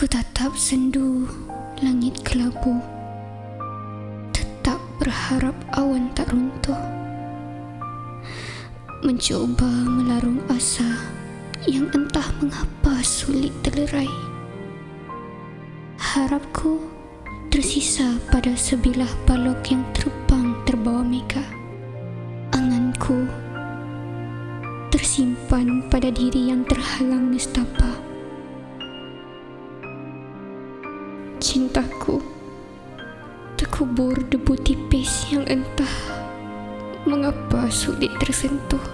Tetap sendu langit kelabu. Tetap berharap awan tak runtuh. Mencuba melarung asa Yang entah mengapa sulit terlerai. Harapku tersisa pada sebilah balok yang terbang terbawa mega. Anganku tersimpan pada diri yang terhalang terkubur debu tipis yang entah mengapa sulit tersentuh.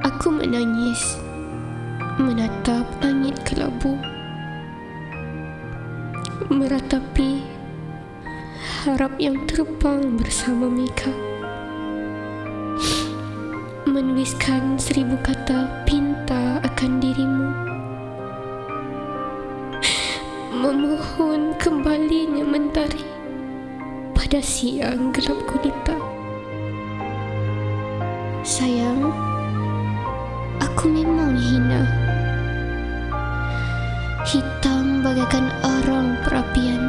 Aku menangis menatap langit kelabu meratapi harap yang terbang bersama Mika menuliskan seribu kata pinta memohon kembalinya mentari pada siang gelap gulita. Sayang, aku memang hina. Hitam bagaikan arang perapian.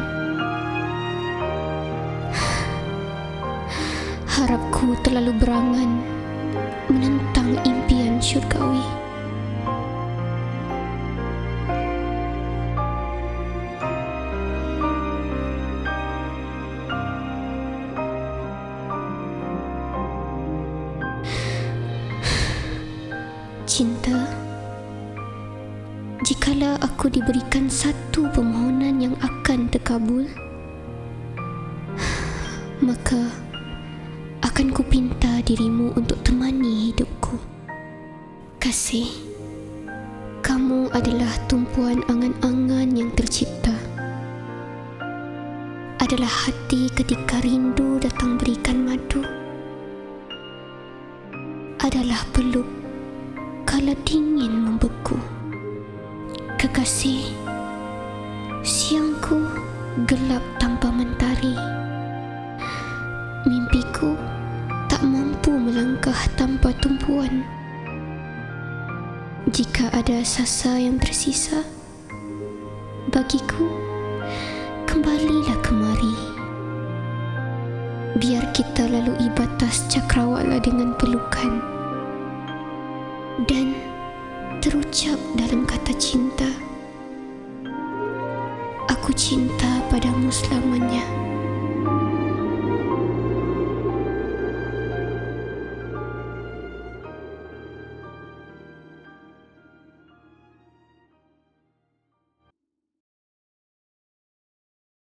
Harapku terlalu berangan menentang impian syurgawi. Cinta. Jikalau aku diberikan satu permohonan yang akan terkabul Maka Akan ku pinta dirimu untuk temani hidupku. Kasih Kamu adalah tumpuan angan-angan yang tercipta. Adalah hati ketika rindu datang berikan madu. Adalah peluk kala dingin membeku. Kekasih, siangku gelap tanpa mentari. Mimpiku tak mampu melangkah tanpa tumpuan. Jika ada sasa yang tersisa, bagiku kembalilah kemari. Biar kita lalui batas cakrawala dengan pelukan dan terucap dalam kata cinta. Aku cinta padamu selamanya.